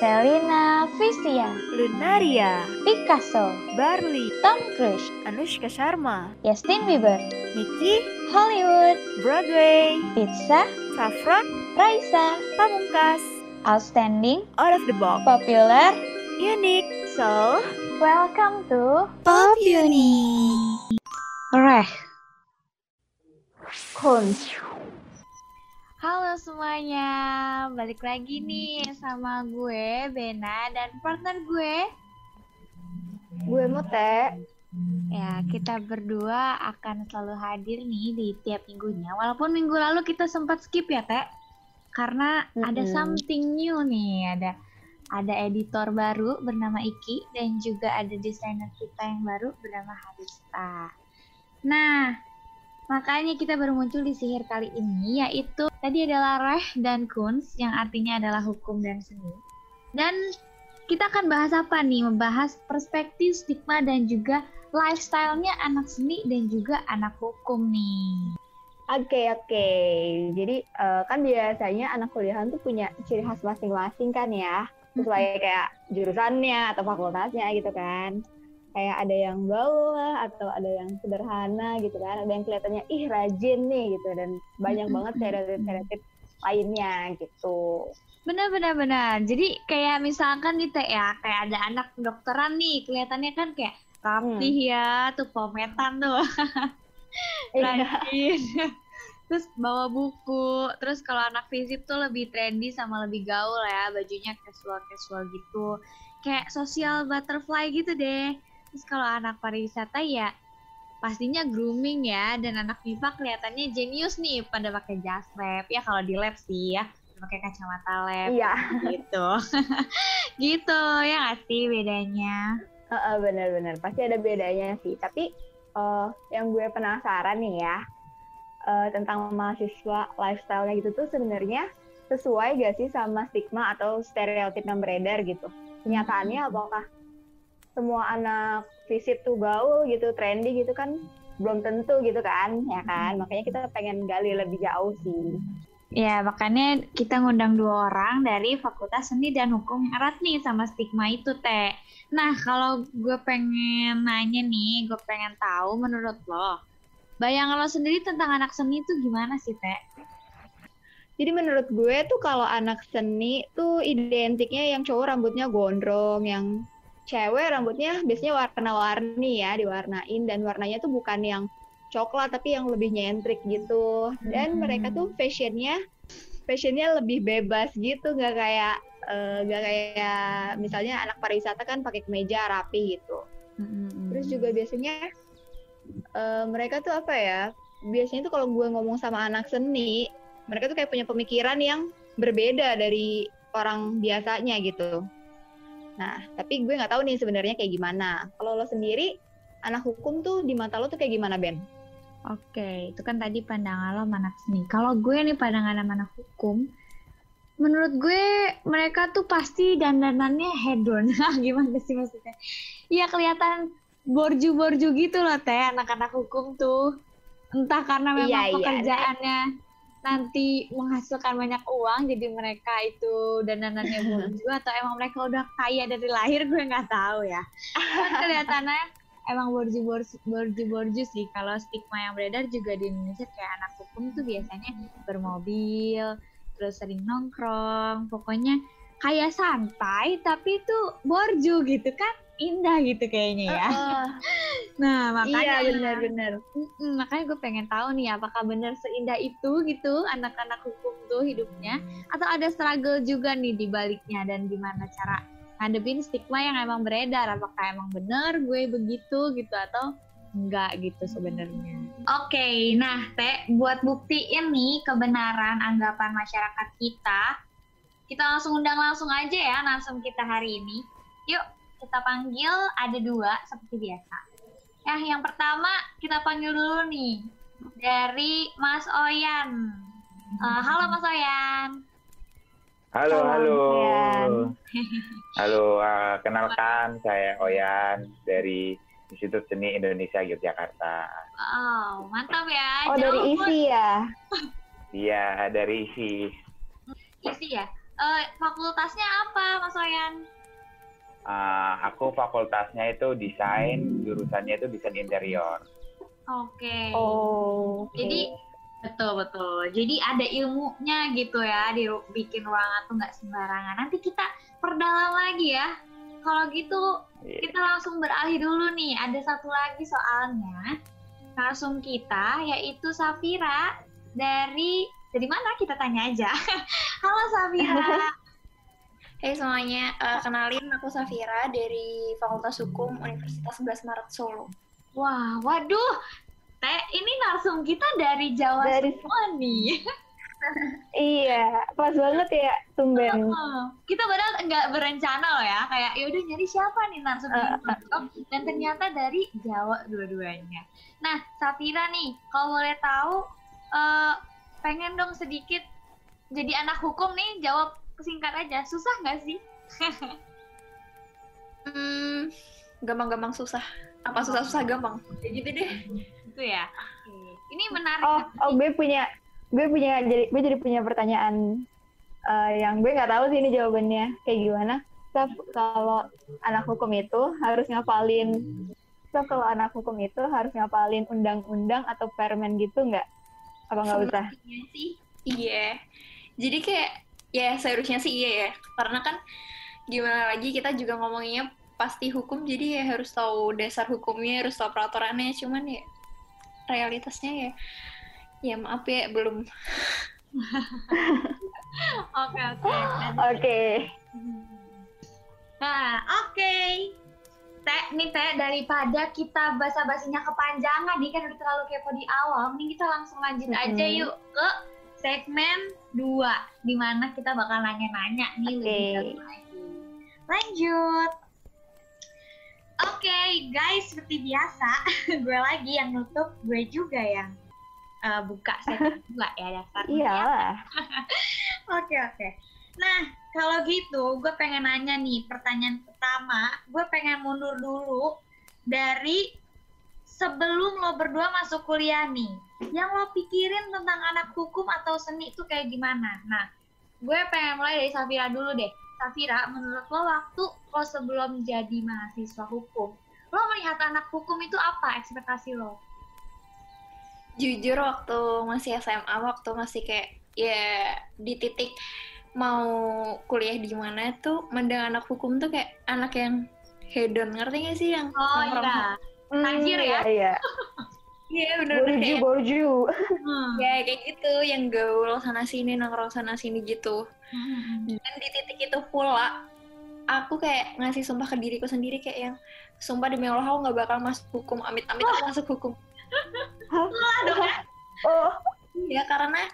Selina Visia, Lunaria, Picasso, Barley, Tom Cruise, Anushka Sharma, Justin Bieber, Nicky, Hollywood, Broadway, Pizza, Saffron, Raisa, Pamungkas, Outstanding, Out of the Box, Popular. Unique, So, Welcome to Pop Uni. Reh. Kunz. Halo semuanya, balik lagi nih sama gue Bena dan partner gue. Gue Mute. Ya, kita berdua akan selalu hadir nih di tiap minggunya. Walaupun minggu lalu kita sempat skip ya, Teh. Karena ada Mm-mm. something new nih, ada ada editor baru bernama Iki dan juga ada desainer kita yang baru bernama Harista. Nah, makanya kita baru muncul di sihir kali ini yaitu tadi adalah Reh dan Kunz yang artinya adalah hukum dan seni. Dan kita akan bahas apa nih? Membahas perspektif, stigma dan juga lifestyle-nya anak seni dan juga anak hukum nih. Oke oke, jadi eh, kan biasanya anak kuliahan tuh punya ciri khas masing-masing kan ya, sesuai kayak jurusannya atau fakultasnya gitu kan. Kayak ada yang gaul lah, atau ada yang sederhana gitu kan, ada yang kelihatannya ih rajin nih gitu, dan banyak banget stereotip-stereotip lainnya gitu. Benar benar benar. Jadi kayak misalkan nih Teh ya, kayak ada anak kedokteran nih, kelihatannya kan kayak rapih ya, tuh pometan tuh. Iya. rajin terus bawa buku terus kalau anak fisip tuh lebih trendy sama lebih gaul ya bajunya casual casual gitu kayak social butterfly gitu deh terus kalau anak pariwisata ya pastinya grooming ya. Dan anak MIPA kelihatannya jenius nih pada pakai jas lab. Ya kalau di lab sih ya pakai kacamata lab. Iya, gitu. Gitu ya nggak sih bedanya? Heeh, benar-benar. Pasti ada bedanya sih. Tapi eh, yang gue penasaran nih ya eh, tentang mahasiswa lifestyle-nya gitu tuh sebenarnya sesuai gak sih sama stigma atau stereotip yang beredar gitu? Kenyataannya apakah semua anak fisip tuh gaul gitu, trendy gitu kan? Belum tentu gitu kan, ya kan? Makanya kita pengen gali lebih jauh sih. Ya, makanya kita ngundang dua orang dari Fakultas Seni dan Hukum erat nih sama stigma itu, Teh. Nah, kalau gue pengen nanya nih, gue pengen tahu menurut lo, bayangan lo sendiri tentang anak seni itu gimana sih, Teh? Jadi menurut gue tuh kalau anak seni tuh identiknya yang cowok rambutnya gondrong, yang cewek rambutnya biasanya warna-warni ya, diwarnain dan warnanya tuh bukan yang coklat tapi yang lebih nyentrik gitu. Dan Hmm. mereka tuh fashionnya fashionnya lebih bebas gitu, nggak kayak eh, nggak kayak misalnya anak pariwisata kan pakai kemeja rapi gitu. Terus juga biasanya eh, mereka tuh apa ya? Biasanya tuh kalau gue ngomong sama anak seni, mereka tuh kayak punya pemikiran yang berbeda dari orang biasanya gitu. Nah, tapi gue nggak tahu nih sebenarnya kayak gimana. Kalau lo sendiri, anak hukum tuh di mata lo tuh kayak gimana, Ben? Oke, itu kan tadi pandangan lo anak seni. Kalau gue nih pandangan anak hukum, menurut gue mereka tuh pasti dandanannya hedon. Gimana sih maksudnya? Iya kelihatan borju-borju gitu loh teh anak-anak hukum tuh. Entah karena memang Iya, iya. Nanti menghasilkan banyak uang, jadi mereka itu dandanannya borju atau emang mereka udah kaya dari lahir gue nggak tahu ya. Kelihatannya emang borju-borju borju-borju sih kalau stigma yang beredar juga di Indonesia kayak anak hukum tuh biasanya bermobil terus sering nongkrong pokoknya kayak santai tapi tuh borju gitu kan indah gitu kayaknya ya Heeh. nah makanya iya, benar-benar. Makanya gue pengen tahu nih apakah benar seindah itu gitu anak-anak hukum tuh hidupnya atau ada struggle juga nih di baliknya dan gimana cara ngadepin stigma yang emang beredar apakah emang bener gue begitu gitu atau enggak gitu sebenarnya. Oke, nah Teh, buat buktiin nih kebenaran anggapan masyarakat kita, kita langsung undang langsung aja ya langsung kita hari ini. Yuk, kita panggil ada dua seperti biasa. Ya, yang pertama kita panggil dulu nih dari Mas Oyan. Eh, halo Mas Oyan. Halo, Halo, halo. Oyan. Halo, uh, kenalkan saya Oyan dari Institut Seni Indonesia Yogyakarta. Wow, mantap ya. Oh, Jauh dari isi ya. Iya, dari ISI. isi ya. Eh, fakultasnya apa, Mas Oyan? Uh, aku fakultasnya itu desain, jurusannya itu desain interior. Oke. Oh. oke. Jadi betul betul. Jadi ada ilmunya gitu ya di bikin ruangan tuh nggak sembarangan. Nanti kita perdalam lagi ya. Kalau gitu Iya. kita langsung beralih dulu nih. Ada satu lagi soalnya narsum kita yaitu Safira dari dari mana kita tanya aja. Halo Safira. Hai semuanya, Eh, kenalin aku Safira dari Fakultas Hukum Universitas 11 Maret Solo. Wah, waduh. Teh, ini narsum kita dari Jawa Dari- semua nih. Iya, pas banget ya tumben. Oh, kita padahal nggak berencana loh ya kayak ya udah nyari siapa nih narsum yang cocok dan ternyata dari Jawa dua-duanya. Nah Safira nih kalau boleh tahu eh, pengen dong sedikit jadi anak hukum nih jawab singkat aja susah nggak sih? Hmm, gampang-gampang susah. Apa susah-susah gampang? Ya gitu deh. Itu ya. Ini menarik. Oh, oh gue punya gue punya jadi gue jadi punya pertanyaan eh, yang gue nggak tahu sih ini jawabannya kayak gimana. Saf, kalau anak hukum itu harus ngapalin Saf, kalau anak hukum itu harus ngapalin undang-undang atau permen gitu nggak? Apa nggak usah? Sih iya. Jadi kayak ya seharusnya sih iya ya. Karena kan gimana lagi kita juga ngomonginnya pasti hukum jadi ya harus tahu dasar hukumnya, harus tahu peraturannya. Cuman ya realitasnya ya ya maaf ya belum Oke oke. Oke. Nah, oke. Teh, nih Teh, daripada kita basa-basinya kepanjangan nih kan udah terlalu kepo di awal, mending kita langsung lanjut aja Mhm. yuk ke segmen 2 di mana kita bakal nanya-nanya nih Oke. lebih lagi. Lanjut. Oke, guys, seperti biasa, gue lagi yang nutup, gue juga yang eh, buka segmen 2 ya daftarnya. Iyalah. Oke oke. Nah kalau gitu gue pengen nanya nih pertanyaan pertama. Gue pengen mundur dulu dari sebelum lo berdua masuk kuliah nih. Yang lo pikirin tentang anak hukum atau seni itu kayak gimana? Nah gue pengen mulai dari Safira dulu deh. Safira, menurut lo waktu lo sebelum jadi mahasiswa hukum, lo melihat anak hukum itu apa ekspektasi lo? jujur waktu masih SMA waktu masih kayak ya di titik mau kuliah di mana tuh mendang anak hukum tuh kayak anak yang hedon ngerti gak sih yang Oh iya. Hmm, Tajir ya? Iya, iya. bener-bener Borju, kayak borju. Hmm. ya kayak gitu yang gaul sana sini nongkrong sana sini gitu Hmm. dan di titik itu pula aku kayak ngasih sumpah ke diriku sendiri kayak yang sumpah demi Allah aku nggak bakal masuk hukum amit-amit aku masuk hukum Oh, ya karena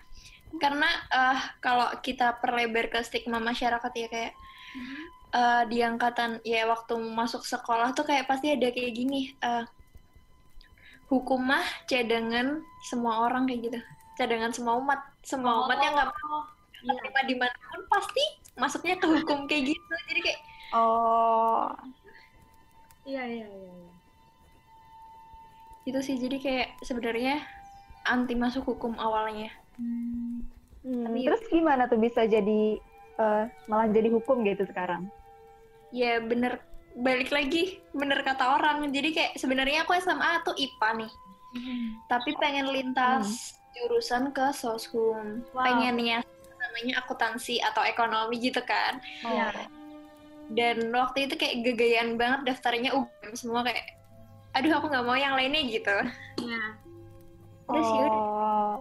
karena eh, kalau kita perlebar ke stigma masyarakat ya kayak eh, di angkatan ya waktu masuk sekolah tuh kayak pasti ada kayak gini eh, hukum mah cadangan semua orang kayak gitu cadangan semua umat semua umat yang nggak mau iya. terima di mana pun pasti masuknya ke hukum kayak gitu jadi kayak oh. Iya iya iya. iya. itu sih jadi kayak sebenarnya anti masuk hukum awalnya Hmm. Hmm, Tapi- terus gimana tuh bisa jadi eh, malah jadi hukum gitu sekarang? ya bener balik lagi bener kata orang. Jadi kayak sebenarnya aku SMA tuh IPA nih. Tapi pengen lintas jurusan ke soshum. Wow. pengennya namanya akuntansi atau ekonomi gitu kan. Iya. dan waktu itu kayak gegayaan banget daftarnya UGM semua kayak aduh aku nggak mau yang lainnya gitu. Iya. terus ya udah. Oh.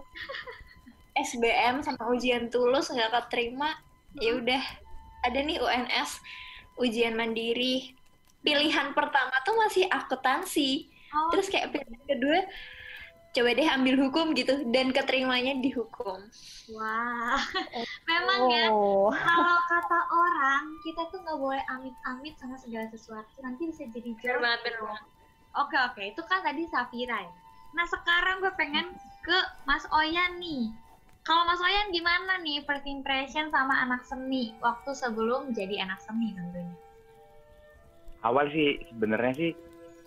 SBM sama ujian tulus nggak keterima ya udah. Ada nih UNS ujian mandiri pilihan pertama tuh masih akuntansi Oh, terus kayak pilihan kedua coba deh ambil hukum gitu dan keterimanya di hukum wah. Memang ya Oh. kalau kata orang kita tuh nggak boleh amit-amit sama segala sesuatu nanti bisa jadi banget banget Oke oke itu kan tadi Safira ya. Nah sekarang gue pengen ke Mas Oyan nih. Kalau Mas Oyan gimana nih first impression sama anak seni waktu sebelum jadi anak seni tentunya? Awal sih sebenarnya sih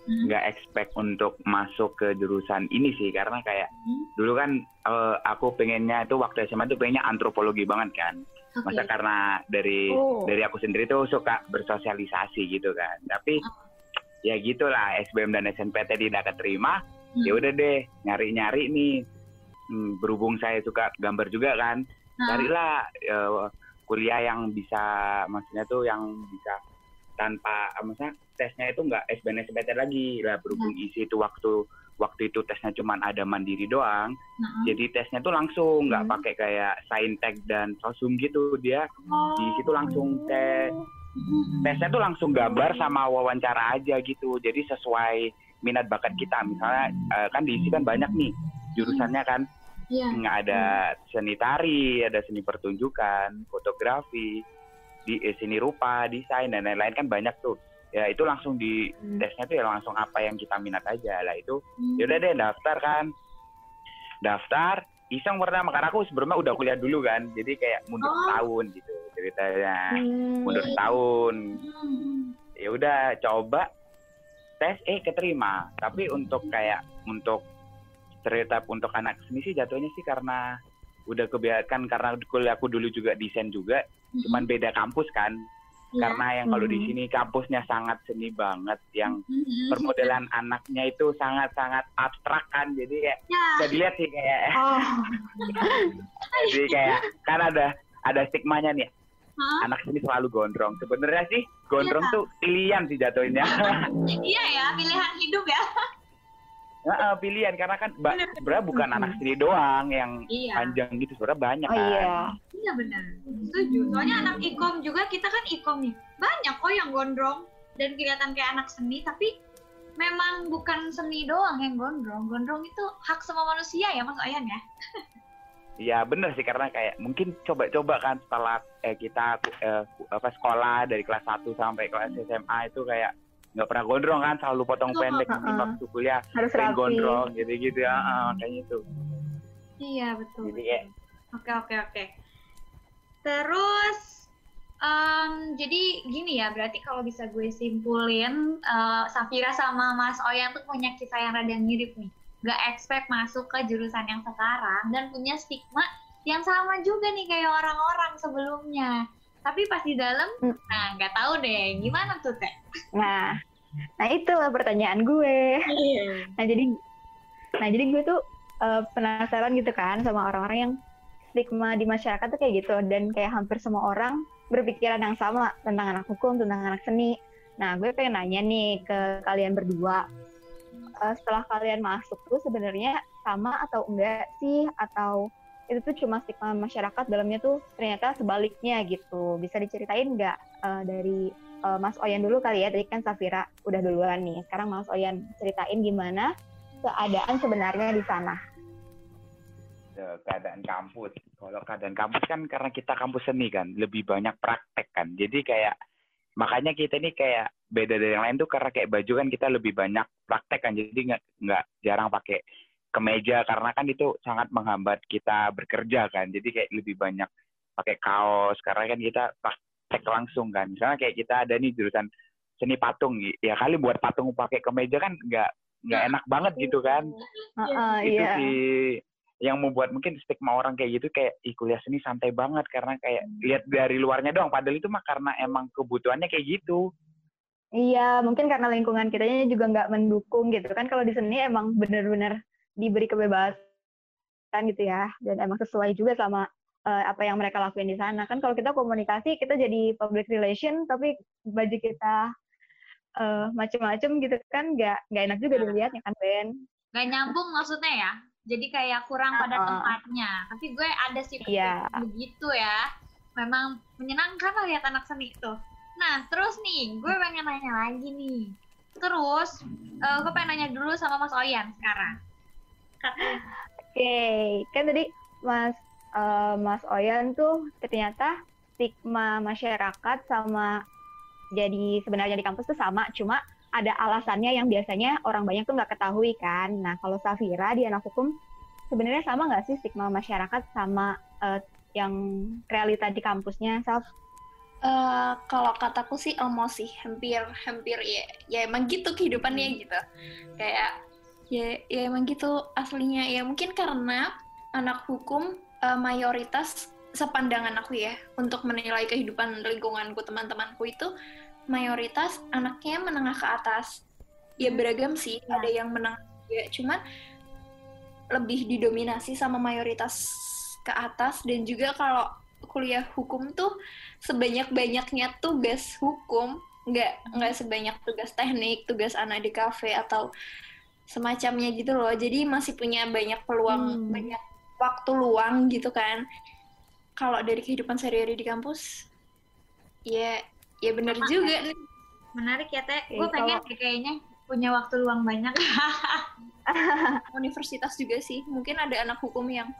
Hmm. nggak expect untuk masuk ke jurusan ini sih karena kayak Hmm. dulu kan eh, aku pengennya itu waktu SMA tuh pengennya antropologi banget kan. Okay. Masa karena dari oh. dari aku sendiri tuh suka bersosialisasi gitu kan. Tapi oh. ya gitulah SBM dan SNPT tidak keterima. Hmm. Ya udah deh nyari-nyari nih. Hmm, berhubung saya suka gambar juga kan, hmm. carilah uh, kuliah yang bisa, maksudnya tuh yang bisa tanpa, maksudnya tesnya itu nggak SBM SNPT lagi lah berhubung hmm. isi itu waktu waktu itu tesnya cuma ada mandiri doang uh-huh. jadi tesnya tuh langsung nggak uh-huh. pakai kayak saintek dan sosum gitu dia oh. di situ langsung tes tesnya tuh langsung gambar sama wawancara aja gitu jadi sesuai minat bakat kita misalnya uh, kan diisi kan banyak nih jurusannya kan yeah. nggak ada seni tari ada seni pertunjukan fotografi di eh, seni rupa desain dan lain-lain kan banyak tuh ya itu langsung di hmm. tesnya tuh ya langsung apa yang kita minat aja lah itu hmm. yaudah deh daftar kan daftar iseng pertama karena aku sebelumnya udah kuliah dulu kan jadi kayak mundur oh. tahun gitu ceritanya hmm. mundur tahun hmm. ya udah coba tes eh keterima tapi untuk kayak untuk cerita untuk anak seni sih jatuhnya sih karena udah kebiasaan karena kuliah aku dulu juga desain juga hmm. cuman beda kampus kan Ya. Karena yang kalau di hmm. sini kampusnya sangat seni banget, yang hmm. permodelan anaknya itu sangat-sangat abstrak kan, jadi kayak ya. bisa dilihat sih kayak, oh. jadi kayak kan ada ada stigmanya nih, huh? anak sini selalu gondrong. Sebenarnya sih gondrong ya. tuh pilihan sih jatuhnya. iya ya, pilihan hidup ya. Nah, pilihan karena kan sebenarnya bukan hmm. anak sendiri doang yang iya. panjang gitu sebenarnya banyak oh, kan. Iya. Iya benar. Setuju. Soalnya anak ikom juga kita kan ikom nih. Banyak kok yang gondrong dan kelihatan kayak anak seni tapi memang bukan seni doang yang gondrong. Gondrong itu hak semua manusia ya Mas Ayan ya. Iya bener sih karena kayak mungkin coba-coba kan setelah eh, kita eh, apa sekolah dari kelas 1 sampai kelas SMA itu kayak nggak pernah gondrong kan selalu potong oh, pendek uh, uh. waktu kuliah. Harus rapi. gondrong gitu gitu ya. Uh, kayak gitu. Iya betul jadi kayak oke oke oke. Terus um, jadi gini ya berarti kalau bisa gue simpulin uh, Safira sama Mas Oyan tuh punya kisah yang rada mirip nih. Nggak expect masuk ke jurusan yang sekarang dan punya stigma yang sama juga nih kayak orang-orang sebelumnya tapi pas di dalam hmm. nah nggak tahu deh gimana tuh teh? Nah nah itulah pertanyaan gue. Yeah. nah jadi nah jadi gue tuh uh, penasaran gitu kan sama orang-orang yang stigma di masyarakat tuh kayak gitu. Dan kayak hampir semua orang berpikiran yang sama tentang anak hukum tentang anak seni. Nah gue pengen nanya nih ke kalian berdua. Uh, setelah kalian masuk tuh sebenarnya sama atau enggak sih? Atau itu tuh cuma stigma masyarakat dalamnya tuh ternyata sebaliknya gitu. Bisa diceritain nggak uh, dari uh, Mas Oyan dulu kali ya? Tadi kan Safira udah duluan nih. Sekarang Mas Oyan ceritain gimana keadaan sebenarnya di sana. Keadaan kampus. Kalau keadaan kampus kan karena kita kampus seni kan lebih banyak praktek kan. Jadi kayak makanya kita ini kayak beda dari yang lain tuh karena kayak baju kan kita lebih banyak praktek kan. Jadi nggak nggak jarang pakai kemeja karena kan itu sangat menghambat kita bekerja kan. Jadi kayak lebih banyak pakai kaos karena kan kita praktek langsung kan. Misalnya kayak kita ada nih jurusan seni patung ya kali buat patung pakai kemeja kan nggak nggak enak banget gitu kan. Uh, uh, itu iya. sih yang membuat mungkin stigma orang kayak gitu kayak Ih, kuliah seni santai banget karena kayak lihat dari luarnya doang. Padahal itu mah karena emang kebutuhannya kayak gitu. Iya, mungkin karena lingkungan kitanya juga nggak mendukung gitu kan. Kalau di seni emang bener-bener diberi kebebasan gitu ya dan emang sesuai juga sama uh, apa yang mereka lakuin di sana. Kan kalau kita komunikasi kita jadi public relation tapi baju kita uh, macem-macem gitu kan nggak nggak enak juga dilihatnya kan Ben? Nggak nyambung maksudnya ya? Jadi kayak kurang pada uh, tempatnya. Tapi gue ada sih yeah. begitu ya. Memang menyenangkan lah lihat anak seni itu. Nah terus nih gue pengen nanya lagi nih. Terus uh, gue pengen nanya dulu sama Mas Oyan sekarang okay. kan tadi Mas uh, Mas Oyan tuh ternyata stigma masyarakat sama jadi sebenarnya di kampus tuh sama, cuma ada alasannya yang biasanya orang banyak tuh nggak ketahui kan. Nah kalau Safira di anak hukum sebenarnya sama nggak sih stigma masyarakat sama uh, yang realita di kampusnya, Saf? Uh, kalau kataku sih emosi, hampir hampir ya, ya emang gitu kehidupannya gitu. Kayak ya ya emang gitu aslinya. Ya mungkin karena anak hukum uh, mayoritas sepandangan aku ya untuk menilai kehidupan lingkunganku teman-temanku itu mayoritas anaknya menengah ke atas. Ya beragam sih ya. ada yang menengah ya cuman lebih didominasi sama mayoritas ke atas. Dan juga kalau kuliah hukum tuh sebanyak-banyaknya tugas hukum. Nggak nggak sebanyak tugas teknik tugas anak di kafe atau semacamnya gitu loh. Jadi masih punya banyak peluang hmm. banyak waktu luang gitu kan. Kalau dari kehidupan sehari-hari di kampus ya ya benar juga nih. Menarik ya teh. Gue pengen kalau... kayaknya punya waktu luang banyak. Universitas juga sih. Mungkin ada anak hukum yang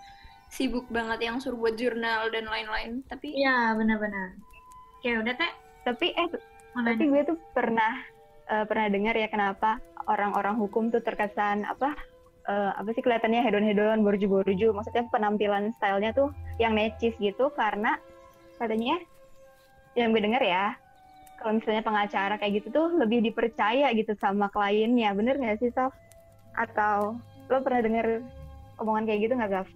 sibuk banget yang suruh buat jurnal dan lain-lain. Tapi ya benar-benar. Kayak udah teh. Tapi eh Mana tapi gue tuh pernah uh, pernah dengar ya kenapa orang-orang hukum tuh terkesan apa uh, apa sih kelihatannya hedon-hedon borju-borju maksudnya penampilan stylenya tuh yang necis gitu karena katanya yang gue dengar ya kalau misalnya pengacara kayak gitu tuh lebih dipercaya gitu sama kliennya bener nggak sih Saf? Atau lo pernah dengar omongan kayak gitu nggak Gaf?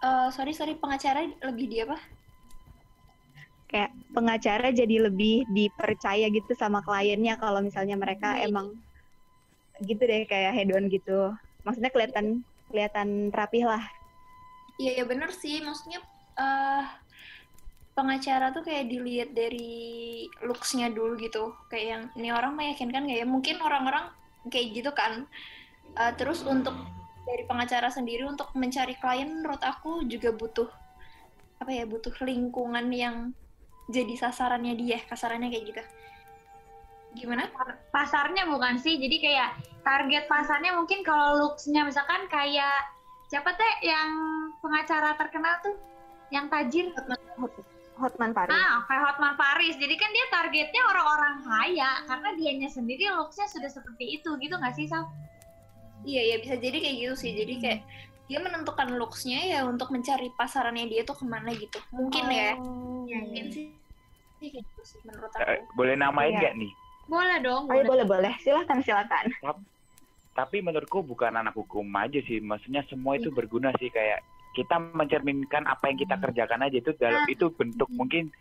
Uh, sorry sorry pengacara lebih di apa? Kayak pengacara jadi lebih dipercaya gitu sama kliennya kalau misalnya mereka hmm. emang gitu deh kayak hedon gitu. Maksudnya kelihatan kelihatan rapih lah. Iya ya bener sih. Maksudnya uh, pengacara tuh kayak dilihat dari looksnya dulu gitu. Kayak yang ini orang meyakinkan nggak ya? Mungkin orang-orang kayak gitu kan. Uh, terus untuk dari pengacara sendiri untuk mencari klien menurut aku juga butuh apa ya butuh lingkungan yang jadi sasarannya dia kasarannya kayak gitu gimana pasarnya bukan sih jadi kayak target pasarnya mungkin kalau looksnya misalkan kayak siapa teh yang pengacara terkenal tuh yang tajir Hotman Paris. Ah, kayak Hotman Paris. Jadi kan dia targetnya orang-orang kaya karena dianya sendiri looksnya sudah seperti itu gitu nggak sih, Sal? Iya, ya bisa jadi kayak gitu sih. Jadi kayak dia menentukan looksnya ya untuk mencari pasarannya dia tuh ke mana gitu. Mungkin ya. oh. ya. Mungkin sih. Gitu sih menurut aku. Uh, boleh namain iya. nggak ya. nih? Boleh dong. Oh, iya, boleh boleh. Silahkan silakan. Tapi menurutku bukan anak hukum aja sih. Maksudnya semua itu iya. berguna sih kayak kita mencerminkan apa yang kita kerjakan aja itu dalam nah. itu bentuk mungkin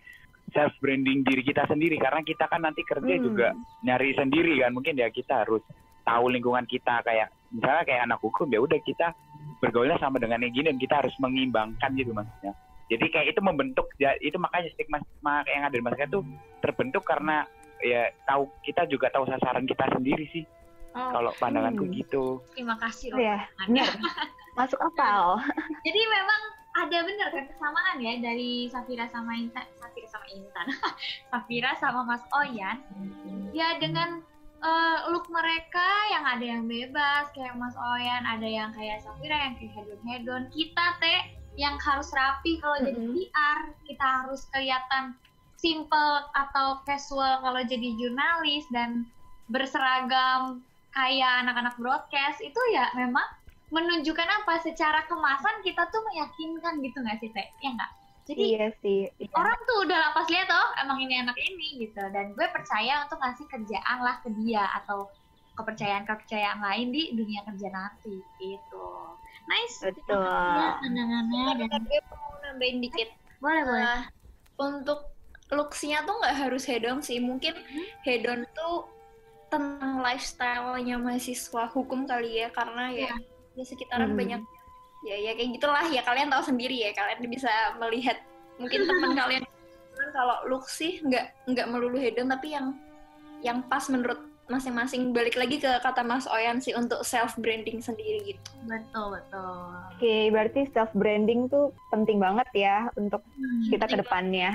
self branding diri kita sendiri karena kita kan nanti kerja hmm. juga nyari sendiri kan mungkin ya kita harus tahu lingkungan kita kayak misalnya kayak anak hukum ya udah kita bergaulnya sama dengan yang gini dan kita harus mengimbangkan gitu maksudnya jadi kayak itu membentuk ya, itu makanya stigma stigma yang ada di masyarakat itu terbentuk karena ya tahu kita juga tahu sasaran kita sendiri sih. Oh, kalau pandanganku hmm. gitu. Terima kasih. Oh, ya, Masuk akal. Jadi memang ada benar kan kesamaan ya dari Safira sama Intan, Safira sama Intan, Safira sama Mas Oyan. Ya dengan uh, look mereka yang ada yang bebas kayak Mas Oyan, ada yang kayak Safira yang kayak hedon hedon. Kita teh yang harus rapi. Kalau mm -hmm. jadi PR, kita harus kelihatan simple atau casual kalau jadi jurnalis dan berseragam kayak anak-anak broadcast. Itu ya memang menunjukkan apa? Secara kemasan kita tuh meyakinkan gitu nggak sih teh ya nggak jadi iya sih iya. orang tuh udah pas lihat oh emang ini anak ini gitu. Dan gue percaya untuk ngasih kerjaan lah ke dia atau kepercayaan kepercayaan lain di dunia kerja nanti gitu. Nice. Betul. Ya, pandangannya dan gue mau nambahin dikit. Boleh uh, boleh untuk looksnya tuh nggak harus hedon sih. Mungkin hmm? hedon tuh tentang lifestyle-nya mahasiswa hukum kali ya. Karena ya ya, ya sekitaran hmm. banyak ya ya kayak gitulah. Ya kalian tahu sendiri ya. Kalian bisa melihat mungkin teman kalian. Kalau look sih nggak nggak melulu hedon tapi yang yang pas menurut masing-masing. Balik lagi ke kata Mas Oyan sih untuk self branding sendiri gitu. Betul betul. Oke, okay, berarti self branding tuh penting banget ya untuk hmm, kita ke depannya.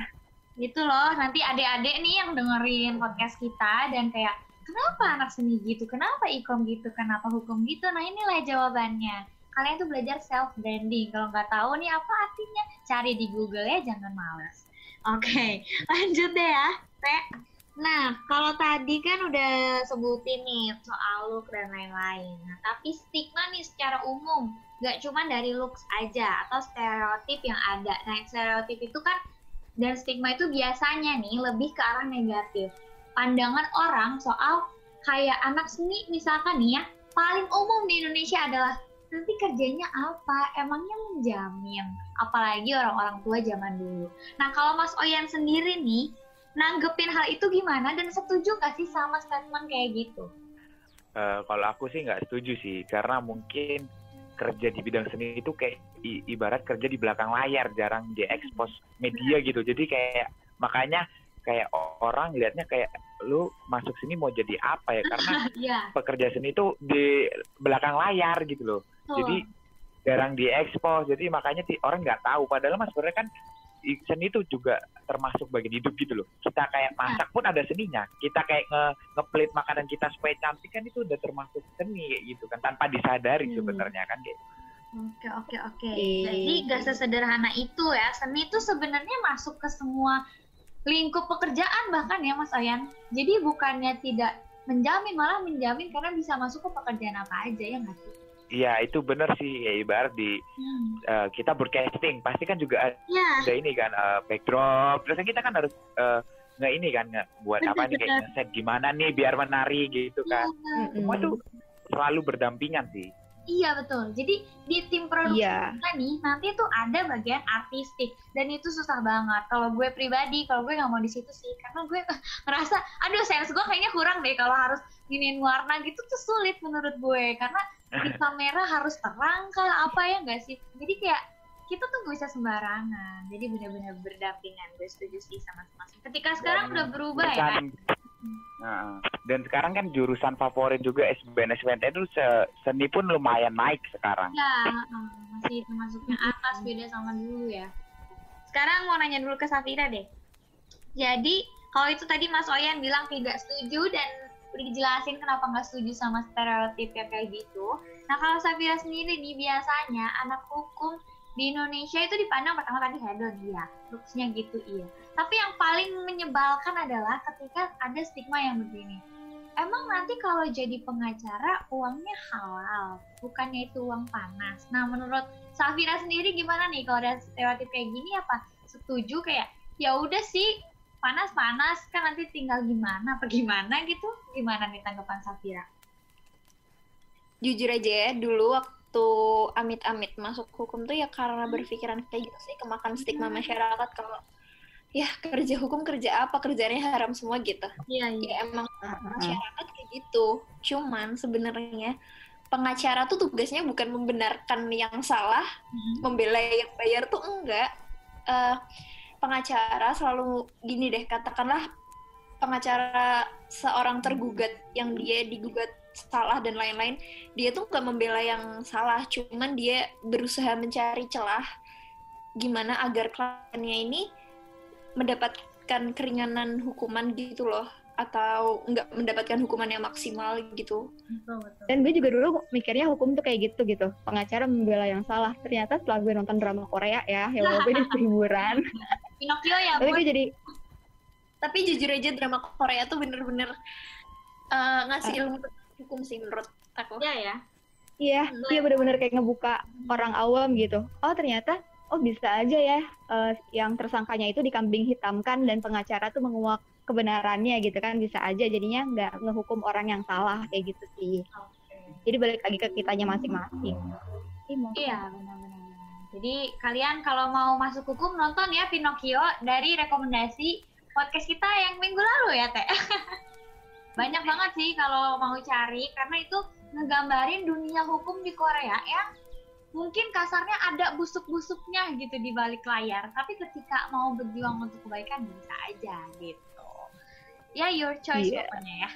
gitu loh. Nanti adik-adik nih yang dengerin podcast kita dan kayak kenapa anak seni gitu? Kenapa ikom gitu? Kenapa hukum gitu? Nah inilah jawabannya kalian tuh belajar self branding kalau nggak tahu nih apa artinya cari di Google ya jangan males oke okay, lanjut deh ya Teh Nah, kalau tadi kan udah sebutin nih soal look dan lain-lain. Nah, tapi stigma nih secara umum, nggak cuma dari looks aja atau stereotip yang ada. Nah, stereotip itu kan dan stigma itu biasanya nih lebih ke arah negatif. Pandangan orang soal kayak anak seni misalkan nih ya, paling umum di Indonesia adalah nanti kerjanya apa? Emangnya menjamin? Apalagi orang-orang tua zaman dulu. Nah kalau Mas Oyan sendiri nih nanggepin hal itu gimana? Dan setuju gak sih sama statement kayak gitu? Uh, kalau aku sih nggak setuju sih. Karena mungkin kerja di bidang seni itu kayak ibarat kerja di belakang layar. Jarang diekspos media gitu. Jadi kayak makanya kayak orang lihatnya kayak lu masuk sini mau jadi apa ya? Karena yeah. pekerja seni itu di belakang layar gitu loh jadi jarang diekspos jadi makanya orang nggak tahu padahal mas sebenarnya kan seni itu juga termasuk bagian hidup gitu loh. Kita kayak masak pun ada seninya. Kita kayak nge ngeplit makanan kita supaya cantik kan itu udah termasuk seni kayak gitu kan tanpa disadari hmm. sebenarnya kan kayak. Oke oke oke. Jadi gak sesederhana itu ya. Seni itu sebenarnya masuk ke semua lingkup pekerjaan bahkan ya Mas Ayan. Jadi bukannya tidak menjamin malah menjamin karena bisa masuk ke pekerjaan apa aja ya nggak sih? Iya itu benar sih ya ibarat di hmm. uh, kita broadcasting pasti kan juga ada, yeah. ada ini kan uh, backdrop terus kita kan harus uh, nggak ini kan nggak buat betul, apa nih kayak set gimana nih biar menari gitu kan yeah. semua itu selalu berdampingan sih Iya betul. Jadi di tim produksi yeah. kita nih nanti tuh ada bagian artistik dan itu susah banget. Kalau gue pribadi, kalau gue nggak mau di situ sih, karena gue ngerasa, aduh sense gue kayaknya kurang deh kalau harus giniin warna gitu tuh sulit menurut gue karena di kamera harus terang kan apa ya nggak sih? Jadi kayak kita tuh gak bisa sembarangan. Jadi benar-benar berdampingan. Gue setuju sih sama sama ketika sekarang dan udah berubah ya? kan Nah, dan sekarang kan jurusan favorit juga SBN SBN itu seni pun lumayan naik sekarang. Ya, masih termasuknya atas beda sama dulu ya. Sekarang mau nanya dulu ke Safira deh. Jadi kalau itu tadi Mas Oyan bilang tidak setuju dan udah dijelasin kenapa nggak setuju sama stereotip kayak gitu. Nah kalau Safira sendiri nih biasanya anak hukum di Indonesia itu dipandang pertama tadi hedon iya, looksnya gitu iya. Tapi yang paling menyebalkan adalah ketika ada stigma yang begini. Emang nanti kalau jadi pengacara uangnya halal, bukannya itu uang panas. Nah menurut Safira sendiri gimana nih kalau ada stereotip kayak gini apa setuju kayak ya udah sih panas-panas kan nanti tinggal gimana apa gimana gitu gimana nih tanggapan Safira jujur aja ya dulu waktu amit-amit masuk hukum tuh ya karena berpikiran kayak gitu sih kemakan stigma hmm. masyarakat kalau ya kerja hukum kerja apa kerjanya haram semua gitu iya, iya. ya emang masyarakat kayak gitu cuman sebenarnya pengacara tuh tugasnya bukan membenarkan yang salah hmm. membela yang bayar tuh enggak uh, pengacara selalu gini deh katakanlah pengacara seorang tergugat yang dia digugat salah dan lain-lain dia tuh nggak membela yang salah cuman dia berusaha mencari celah gimana agar kliennya ini mendapatkan keringanan hukuman gitu loh atau nggak mendapatkan hukuman yang maksimal gitu. Dan gue juga dulu mikirnya hukum tuh kayak gitu gitu. Pengacara membela yang salah. Ternyata setelah gue nonton drama Korea ya, ya walaupun ini hiburan. Pinocchio ya, Tapi gue jadi Tapi jujur aja drama Korea tuh bener-bener uh, ngasih ilmu hukum sih menurut aku. Iya ya. Iya, iya bener-bener kayak ngebuka orang awam gitu. Oh ternyata oh bisa aja ya uh, yang tersangkanya itu dikambing hitamkan dan pengacara tuh menguak kebenarannya gitu kan bisa aja jadinya nggak ngehukum orang yang salah kayak gitu sih. Jadi balik lagi ke kitanya masing-masing. Iya benar-benar. Jadi kalian kalau mau masuk hukum nonton ya Pinocchio dari rekomendasi podcast kita yang minggu lalu ya Teh. Banyak banget sih kalau mau cari karena itu ngegambarin dunia hukum di Korea ya mungkin kasarnya ada busuk-busuknya gitu di balik layar tapi ketika mau berjuang untuk kebaikan bisa aja gitu ya your choice yeah. pokoknya ya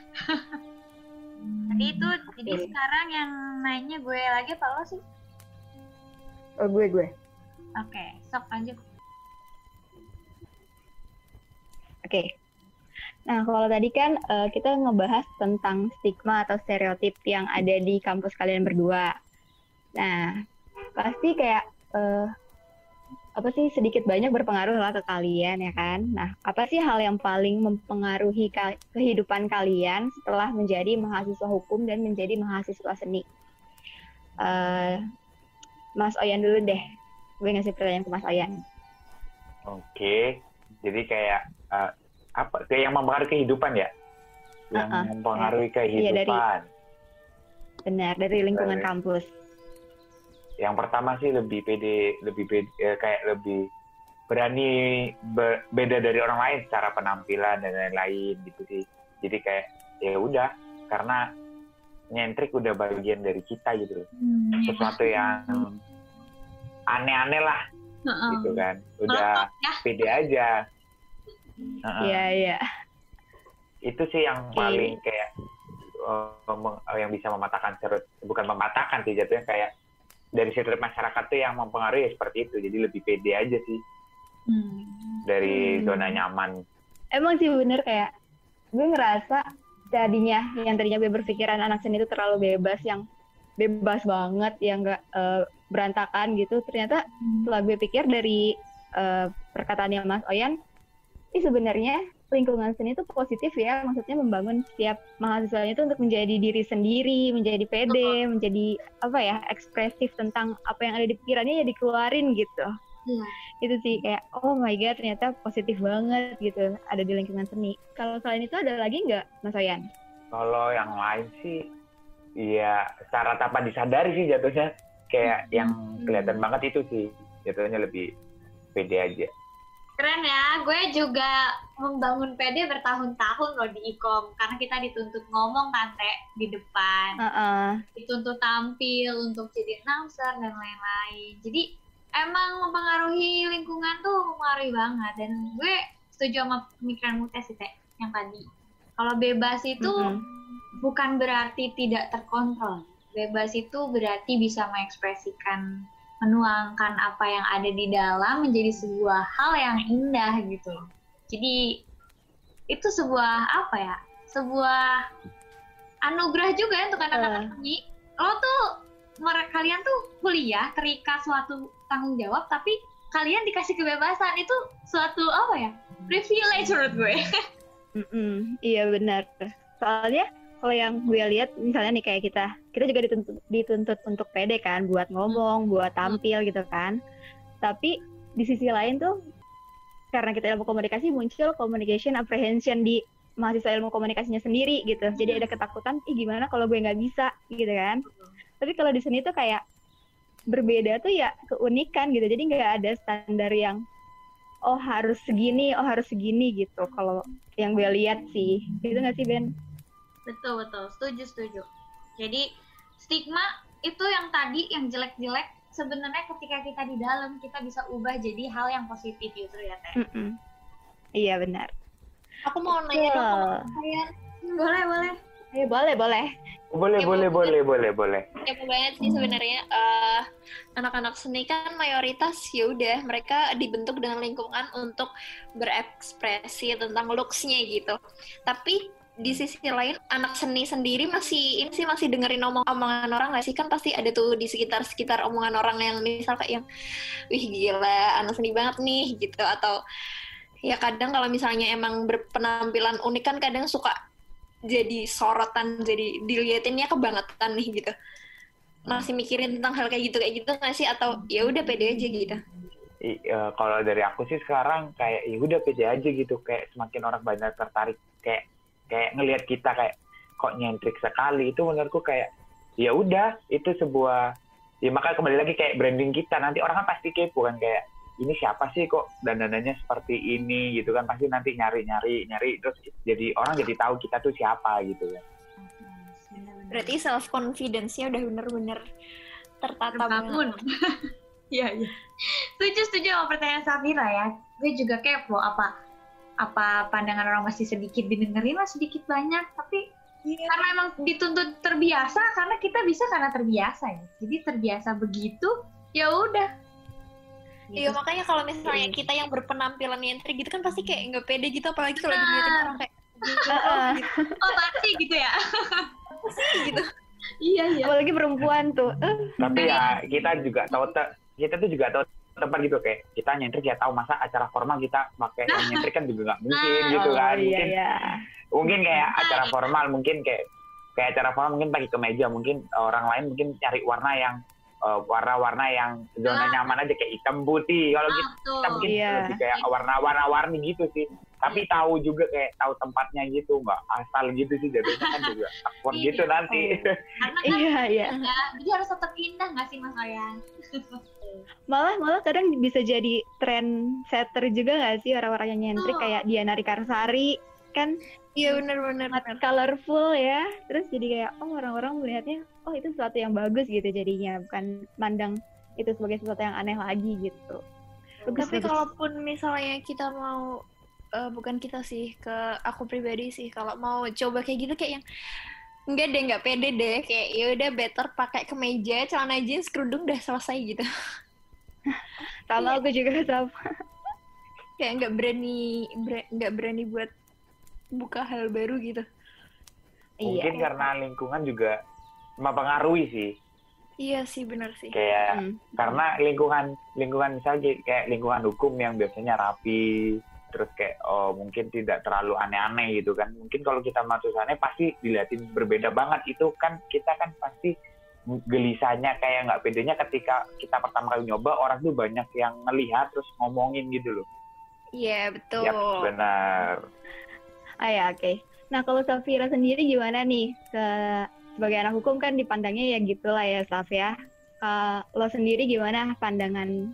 tadi itu okay. jadi sekarang yang nanya gue lagi apa lo sih oh gue gue oke okay, sok lanjut oke okay. Nah, kalau tadi kan uh, kita ngebahas tentang stigma atau stereotip yang ada di kampus kalian berdua. Nah, pasti kayak uh, apa sih sedikit banyak berpengaruh lah ke kalian ya kan. Nah, apa sih hal yang paling mempengaruhi ka kehidupan kalian setelah menjadi mahasiswa hukum dan menjadi mahasiswa seni? Uh, Mas Oyan dulu deh. Gue ngasih pertanyaan ke Mas Oyan. Oke, jadi kayak uh, apa? Kayak yang mempengaruhi kehidupan ya? Yang uh -uh. mempengaruhi kehidupan. Iya, dari, benar, dari lingkungan dari, kampus. yang pertama sih lebih pede lebih pede, eh, kayak lebih berani be beda dari orang lain secara penampilan dan lain-lain gitu sih jadi kayak ya udah karena nyentrik udah bagian dari kita gitu loh hmm. sesuatu yang aneh-aneh lah uh -uh. gitu kan udah ya. pede aja iya uh -uh. iya yeah, itu sih yang okay. paling kayak uh, yang bisa mematahkan serut bukan mematahkan sih jatuhnya kayak dari setiap masyarakat tuh yang mempengaruhi ya seperti itu jadi lebih pede aja sih hmm. dari hmm. zona nyaman emang sih bener kayak gue ngerasa tadinya yang tadinya gue berpikiran anak seni itu terlalu bebas yang bebas banget yang gak uh, berantakan gitu. Ternyata hmm. setelah gue pikir dari uh, perkataannya Mas Oyan ini sebenarnya lingkungan seni itu positif ya. Maksudnya membangun setiap mahasiswanya itu untuk menjadi diri sendiri menjadi pede menjadi apa ya ekspresif tentang apa yang ada di pikirannya ya dikeluarin gitu Iya. Itu sih kayak oh my god ternyata positif banget gitu ada di lingkungan seni. Kalau selain itu ada lagi nggak Mas Oyan? Kalau yang lain sih iya secara tanpa disadari sih jatuhnya kayak hmm. yang kelihatan banget itu sih jatuhnya lebih pede aja. Keren ya, gue juga membangun PD bertahun-tahun loh di ikom karena kita dituntut ngomong kan di depan, uh -uh. dituntut tampil untuk jadi announcer dan lain-lain. Jadi emang mempengaruhi lingkungan tuh mempengaruhi banget. Dan gue setuju sama pemikiran Mutes sih teh yang tadi. Kalau bebas itu mm -hmm. bukan berarti tidak terkontrol. Bebas itu berarti bisa mengekspresikan menuangkan apa yang ada di dalam menjadi sebuah hal yang indah gitu jadi itu sebuah apa ya? Sebuah anugerah juga ya untuk anak-anak uh. lo tuh kalian tuh kuliah terikat suatu tanggung jawab tapi kalian dikasih kebebasan. Itu suatu apa ya privilege menurut gue. Mm -mm, iya benar. Soalnya kalau yang gue lihat misalnya nih kayak kita kita juga dituntut dituntut untuk pede kan buat ngomong buat tampil gitu kan. Tapi di sisi lain tuh karena kita ilmu komunikasi muncul communication apprehension di mahasiswa ilmu komunikasinya sendiri gitu. Jadi ada ketakutan ih gimana kalau gue nggak bisa? gitu kan tapi kalau di sini tuh kayak berbeda tuh ya keunikan gitu. Jadi nggak ada standar yang oh harus segini oh harus segini gitu. Kalau yang gue lihat sih. Gitu nggak sih Ben? Betul betul. Setuju setuju. Jadi stigma itu yang tadi yang jelek-jelek sebenarnya ketika kita di dalam kita bisa ubah jadi hal yang positif justru ya teh. Mm -mm. iya benar. Aku mau nanya dong kalian. Boleh boleh Ayo, boleh boleh. Boleh ya, boleh boleh. boleh boleh ya banget sih sebenarnya uh, anak-anak seni kan mayoritas ya udah mereka dibentuk dengan lingkungan untuk berekspresi tentang looksnya gitu. Tapi di sisi lain anak seni sendiri masih ini sih masih dengerin omong omongan orang gak sih? Kan pasti ada tuh di sekitar sekitar omongan orang yang misal kayak yang wih gila anak seni banget nih gitu. Atau ya kadang kalau misalnya emang berpenampilan unik kan kadang suka jadi sorotan jadi diliatinnya kebangetan nih gitu. Masih mikirin tentang hal kayak gitu kayak gitu nggak sih? Atau ya udah pede aja gitu? I, uh, kalau dari aku sih sekarang kayak ya udah pede aja gitu. Kayak semakin orang banyak tertarik kayak kayak ngelihat kita kayak kok nyentrik sekali. Itu menurutku kayak ya udah itu sebuah ya makanya kembali lagi kayak branding kita. Nanti orang kan pasti kepo kan kayak ini siapa sih kok dandanannya seperti ini? Gitu kan. Pasti nanti nyari nyari nyari terus jadi orang jadi tahu kita tuh siapa gitu kan. Berarti self confidence-nya udah bener-bener tertata banget. Iya iya. Setuju setuju sama pertanyaan Safira ya. Gue juga kepo apa apa pandangan orang masih sedikit didengerin lah sedikit banyak. Tapi yeah. karena emang dituntut terbiasa karena kita bisa karena terbiasa ya. Jadi terbiasa begitu ya udah Iya gitu. makanya kalau misalnya kita yang berpenampilan nyentrik gitu kan pasti kayak nggak pede gitu apalagi kalau nah. dilihatin orang kayak gitu, oh pasti gitu ya pasti gitu iya iya apalagi perempuan tuh tapi ya kita juga tahu kita tuh juga tahu tempat gitu kayak kita nyentrik ya tahu masa acara formal kita pakai nah. nyentrik kan juga nggak mungkin nah. gitu kan oh, mungkin iya, iya. mungkin kayak nah. acara formal mungkin kayak kayak acara formal mungkin pakai kemeja mungkin orang lain mungkin cari warna yang warna-warna yang zona ah. nyaman aja kayak hitam putih. Kalau ah, gitu kita mungkin iya. lebih kayak warna-warna warni gitu sih. tapi tahu juga kayak tahu tempatnya gitu nggak asal gitu sih jadinya kan juga awkward Iya. gitu nanti Karena kan Iya, iya. ya, jadi harus tetap indah nggak sih Mas Oyan? Malah malah kadang bisa jadi tren setter juga nggak sih orang-orang yang nyentrik Oh. kayak Diana Rikarsari kan Iya benar-benar. colorful ya. Terus jadi kayak oh orang-orang melihatnya oh itu sesuatu yang bagus gitu jadinya bukan mandang itu sebagai sesuatu yang aneh lagi gitu. Bagus, Tapi bagus. kalaupun misalnya kita mau eh, bukan kita sih ke aku pribadi sih kalau mau coba kayak gitu kayak yang enggak deh nggak pede deh kayak ya udah better pakai kemeja celana jeans kerudung udah selesai gitu sama aku juga sama. kayak nggak berani ber- nggak berani buat buka hal baru gitu. Mungkin karena lingkungan juga mempengaruhi sih. Iya sih benar sih. Kayak Hmm. karena lingkungan lingkungan misalnya kayak lingkungan hukum yang biasanya rapi terus kayak oh mungkin tidak terlalu aneh-aneh gitu kan. Mungkin kalau kita masuk sana pasti dilihatin berbeda banget. Itu kan kita kan pasti gelisahnya kayak nggak pedenya ketika kita pertama kali nyoba orang tuh banyak yang ngelihat terus ngomongin gitu loh. Iya betul. Yap, benar Ah ya, oke. Nah, kalau Safira sendiri gimana nih? Ke sebagai anak hukum kan dipandangnya ya gitulah ya, Saf ya. Ke lo sendiri gimana pandangan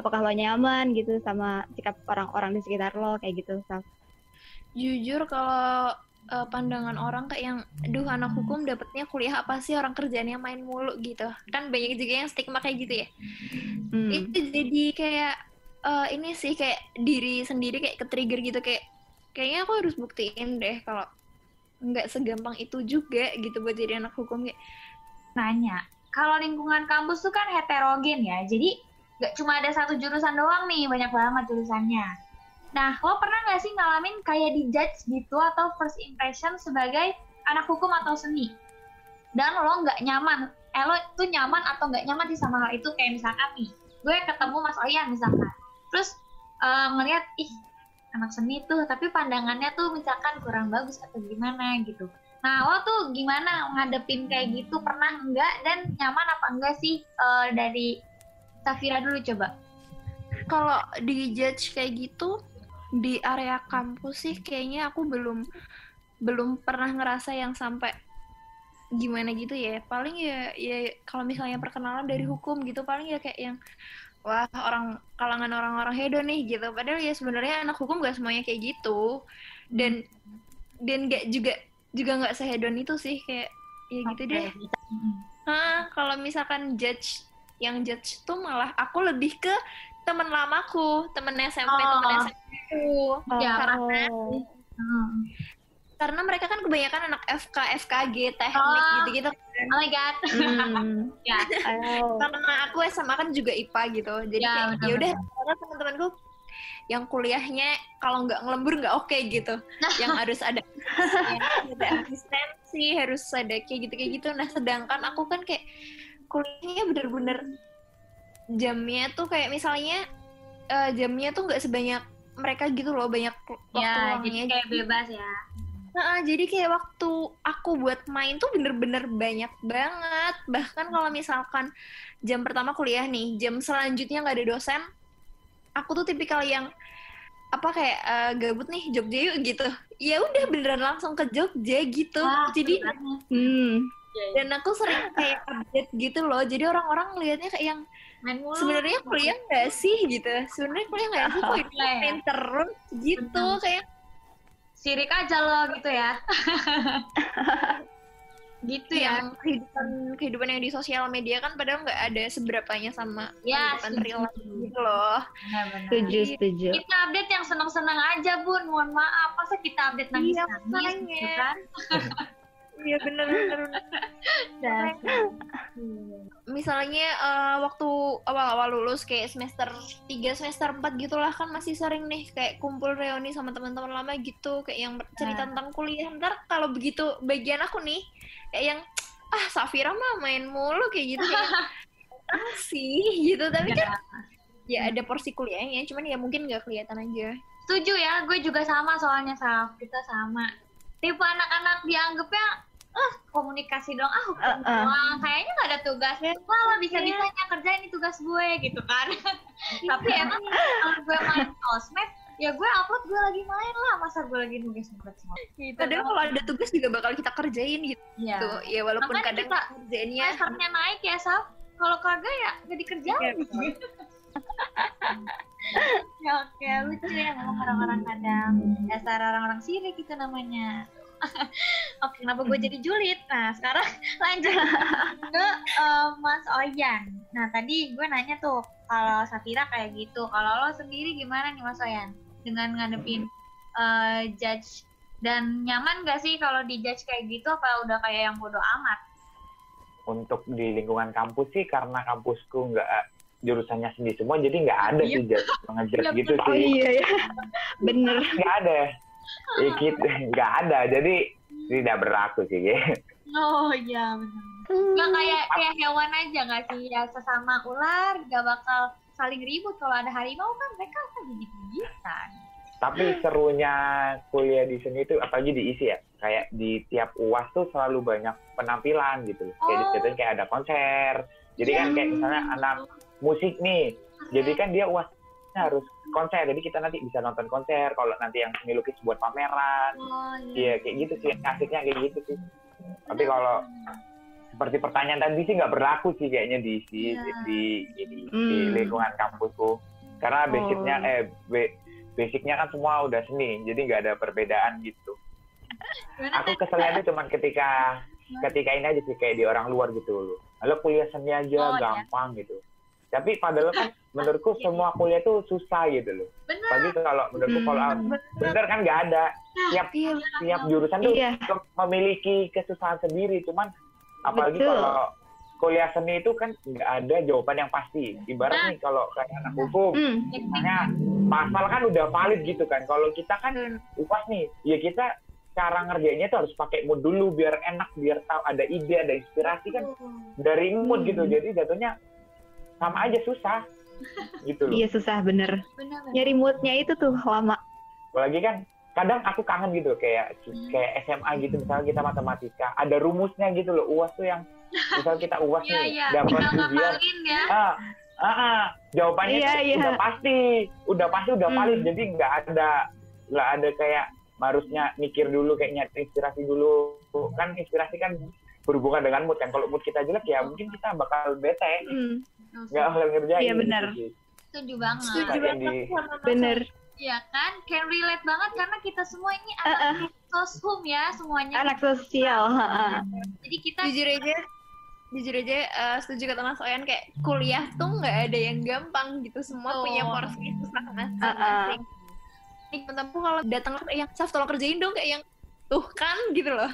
apakah lo nyaman gitu sama sikap orang-orang di sekitar lo kayak gitu, Saf? jujur kalau eh, pandangan orang kayak yang duh anak hukum dapetnya kuliah apa sih orang kerjanya main mulu gitu kan banyak juga yang stigma kayak gitu ya Hmm. itu jadi kayak eh, ini sih kayak diri sendiri kayak ke trigger gitu kayak kayaknya aku harus buktiin deh kalau nggak segampang itu juga gitu buat jadi anak hukum kayak Nanya, kalau lingkungan kampus tuh kan heterogen ya, jadi nggak cuma ada satu jurusan doang nih, banyak banget jurusannya. Nah, lo pernah nggak sih ngalamin kayak dijudge gitu atau first impression sebagai anak hukum atau seni? Dan lo nggak nyaman, eh lo tuh nyaman atau nggak nyaman sih sama hal itu? Kayak misalkan nih, gue ketemu Mas Oyan misalkan, terus eh, ngeliat, ih anak seni tuh, tapi pandangannya tuh misalkan kurang bagus atau gimana gitu. Nah, lo tuh gimana ngadepin kayak gitu? Pernah enggak? Dan nyaman apa enggak sih eh, dari Safira dulu coba? kalau di judge kayak gitu di area kampus sih kayaknya aku belum belum pernah ngerasa yang sampai gimana gitu ya paling ya ya kalau misalnya perkenalan dari hukum gitu paling ya kayak yang wah orang kalangan orang-orang hedon nih gitu padahal ya sebenarnya anak hukum gak semuanya kayak gitu dan dan gak juga juga nggak sehedon itu sih kayak ya gitu deh Hah, kalau misalkan judge yang judge tuh malah aku lebih ke temen lamaku, temen SMP, Oh. temen SMP ku. Ya, karena Oh. Karena mereka kan kebanyakan anak FK, FKG, teknik Oh. gitu-gitu. Oh my god. Hmm. ya. Oh. Karena aku SMA kan juga IPA gitu. Jadi Ya, kayak ya udah karena teman-temanku yang kuliahnya kalau nggak ngelembur nggak oke gitu. yang harus ada yang ada asistensi, harus ada kayak gitu kayak gitu. Nah, sedangkan aku kan kayak kuliahnya bener-bener jamnya tuh kayak misalnya eh, jamnya tuh nggak sebanyak mereka gitu loh banyak waktu Ya, luangnya jadi kayak bebas ya. Nah, jadi kayak waktu aku buat main tuh bener-bener banyak banget. Bahkan kalau misalkan jam pertama kuliah nih, jam selanjutnya nggak ada dosen, aku tuh tipikal yang apa kayak eh, gabut nih Jogja yuk gitu. Ya udah beneran langsung ke Jogja gitu. Wah, jadi seru banget. Hmm. dan aku sering kayak update gitu loh. Jadi orang-orang ngelihatnya kayak yang sebenarnya kuliah nggak sih gitu. Sebenarnya kuliah nggak sih kok Iya, main terus gitu kayak sirik aja lo gitu ya. gitu ya. yang kehidupan kehidupan yang di sosial media kan padahal nggak ada seberapanya sama Ya, kehidupan setuju. real life gitu loh. Benar-benar. Setuju, setuju. Kita update yang senang-senang aja, Bun. Mohon maaf, masa kita update Iya, nangis-nangis makanya. gitu kan? Iya bener bener. Misalnya eh, waktu awal-awal lulus kayak semester 3, semester 4 gitulah kan masih sering nih kayak kumpul reuni sama teman-teman lama gitu kayak yang cerita Nah. tentang kuliah. Ntar kalau begitu bagian aku nih kayak yang ah Safira mah main mulu kayak gitu kayak ah sih gitu tapi kan ya ada porsi kuliahnya cuman ya mungkin nggak kelihatan aja. Setuju ya, gue juga sama soalnya Saf. Kita sama. Tipe anak-anak dianggapnya ah komunikasi dong. Ah Uh, uh. doang kayaknya nggak ada tugas. Wah bisa bisanya kerjain ini tugas gue gitu kan. Tapi emang kalau gue main sosmed ya gue upload gue lagi main lah. Masa gue lagi nugas nugas gitu. kadang kalau ada tugas juga bakal kita kerjain gitu. Ya, ya walaupun Makanya kadang kita kerjainnya naik ya Sal kalau kagak ya gak dikerjain ya, ya oke. Lucu ya ngomong orang-orang kadang dasar orang-orang sirik itu namanya Oke, kenapa gue jadi julid? Nah, sekarang lanjut ke uh, Mas Oyan. Nah, tadi gue nanya tuh, kalau Safira kayak gitu, kalau lo sendiri gimana nih Mas Oyan? Dengan ngadepin uh, judge dan nyaman gak sih kalau di judge kayak gitu apa udah kayak yang bodoh amat? Untuk di lingkungan kampus sih karena kampusku nggak jurusannya sendiri semua jadi nggak ada iya. sih judge ngejudge iya, gitu sih. Oh iya ya. Bener. Nggak ada ya gitu. Nggak ada. Jadi tidak berlaku sih ya oh iya benar. Nggak kayak kayak hewan aja nggak sih? Ya sesama ular nggak bakal saling ribut. Kalau ada harimau kan mereka akan gigit gigitan tapi serunya kuliah di sini itu apalagi diisi ya? Kayak di tiap uas tuh selalu banyak penampilan gitu. Kayak oh. kayak ada konser. Jadi kan kayak misalnya anak musik nih. Jadi kan dia uas harus konser jadi kita nanti bisa nonton konser kalau nanti yang seni lukis buat pameran oh, iya. iya kayak gitu sih asiknya kayak gitu sih tapi kalau seperti pertanyaan tadi sih nggak berlaku sih kayaknya di di yeah. di, di, di, hmm. di lingkungan kampusku karena oh. basicnya eh basicnya kan semua udah seni jadi nggak ada perbedaan gitu aku keselnya itu cuman ketika ketika ini aja sih kayak di orang luar gitu loh lalu kuliah seni aja oh, iya. gampang ya. gitu tapi padahal kan menurutku semua kuliah itu susah gitu loh. Bener. Bagi kalau menurutku hmm, kalau bener kan nggak ada. Tiap iya, tiap jurusan tuh iya. memiliki kesusahan sendiri. Cuman apalagi Betul. kalau kuliah seni itu kan nggak ada jawaban yang pasti. Ibarat nah. nih kalau kayak anak hukum, hmm. misalnya pasal kan udah valid gitu kan. Kalau kita kan hmm. upas nih, ya kita cara ngerjainnya tuh harus pakai mood dulu biar enak, biar tahu ada ide, ada inspirasi kan dari mood gitu. Hmm. Jadi jatuhnya sama aja susah gitu loh. Iya susah bener. bener, bener. Nyari moodnya itu tuh lama. Apalagi kan kadang aku kangen gitu kayak hmm. kayak SMA gitu misalnya kita matematika ada rumusnya gitu loh uas tuh yang misal kita uas iya, nih yeah, yeah. dapat ujian ya. ah, ah, ah, jawabannya yeah, yeah. udah pasti udah pasti udah valid hmm. jadi nggak ada nggak ada kayak harusnya mikir dulu kayak nyari inspirasi dulu kan inspirasi kan berhubungan dengan mood kan kalau mood kita jelek ya mungkin kita bakal bete hmm nggak hal ngerjain iya benar setuju banget setuju banget bener Iya kan, can relate banget karena kita semua ini anak uh, uh. soshum ya semuanya. Anak sosial. Uh, Jadi kita jujur aja, jujur aja uh, setuju kata Mas Oyan kayak kuliah tuh nggak ada yang gampang gitu, semua oh. punya porsi susah masing-masing. Uh, uh. Ini temen kalau datang yang Saf tolong kerjain dong kayak yang tuh kan gitu loh.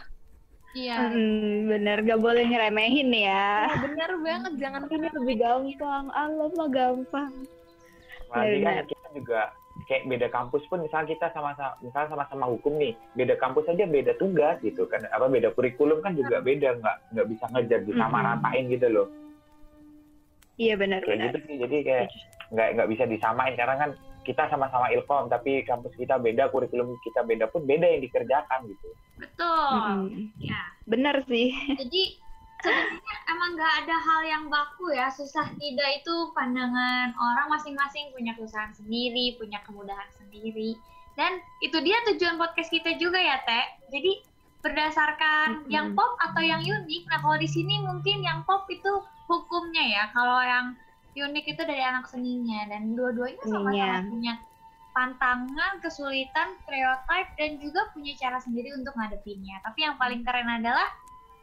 Iya. Hmm, bener, gak boleh ngeremehin ya. ya bener banget, jangan ini lebih gampang. Allah mah gampang. Lagi kan kita juga kayak beda kampus pun misalnya kita sama-sama misalnya sama-sama hukum nih beda kampus aja beda tugas gitu kan. Apa beda kurikulum kan juga beda. Nggak nggak bisa ngejar bisa mm -hmm. ratain gitu loh. Iya benar kayak gitu sih. Jadi kayak nggak nggak bisa disamain. Karena kan kita sama-sama ilkom tapi kampus kita beda kurikulum kita beda pun beda yang dikerjakan gitu. Betul. Hmm. ya benar sih. Jadi sebenarnya emang nggak ada hal yang baku ya. Susah tidak itu pandangan orang masing-masing. Punya kesusahan sendiri punya kemudahan sendiri. Dan itu dia tujuan podcast kita juga ya teh. Jadi berdasarkan -hmm. yang pop atau yang unik nah kalau di sini mungkin yang pop itu hukumnya ya. Kalau yang unik itu dari anak seninya dan dua-duanya sama-sama punya pantangan, kesulitan, stereotip dan juga punya cara sendiri untuk ngadepinnya. Tapi yang paling keren adalah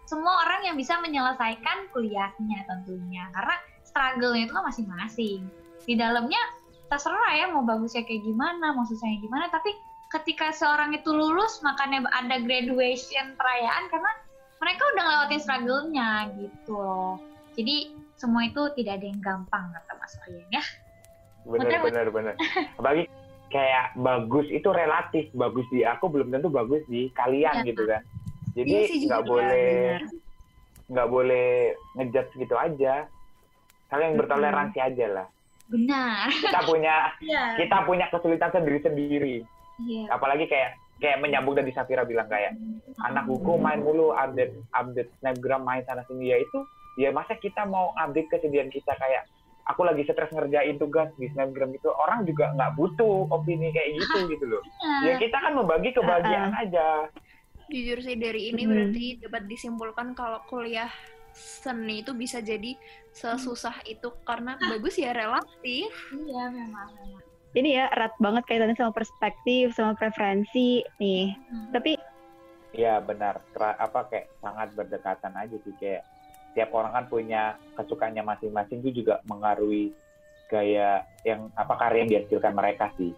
semua orang yang bisa menyelesaikan kuliahnya tentunya karena struggle-nya itu kan masing-masing. Di dalamnya terserah ya mau bagusnya kayak gimana, mau susahnya gimana, tapi ketika seorang itu lulus makanya ada graduation perayaan karena mereka udah ngelewatin struggle-nya gitu loh. Jadi semua itu tidak ada yang gampang kata Mas Oyen ya. Benar benar benar. Apalagi kayak bagus itu relatif, bagus di aku belum tentu bagus di kalian ya, gitu kan. Jadi iya nggak ya, boleh nggak boleh ngejat gitu aja. Kalian bertoleransi aja lah. Benar. Kita punya ya. kita punya kesulitan sendiri sendiri. Ya. Apalagi kayak kayak menyambung dari Safira bilang kayak anak hukum main mulu update update snapgram main sana sini ya itu ya masa kita mau update kesedihan kita kayak aku lagi stres ngerjain tugas di snapgram itu orang juga nggak butuh opini kayak gitu gitu loh. ya kita kan membagi kebahagiaan uh -uh. aja. Jujur sih dari ini hmm. berarti dapat disimpulkan kalau kuliah seni itu bisa jadi sesusah itu karena bagus ya relatif. Iya memang memang. Ini ya erat banget kaitannya sama perspektif sama preferensi nih. Hmm. tapi Iya benar, apa kayak sangat berdekatan aja sih kayak tiap orang kan punya kesukaannya masing-masing itu juga mengaruhi gaya yang apa karya yang dihasilkan mereka sih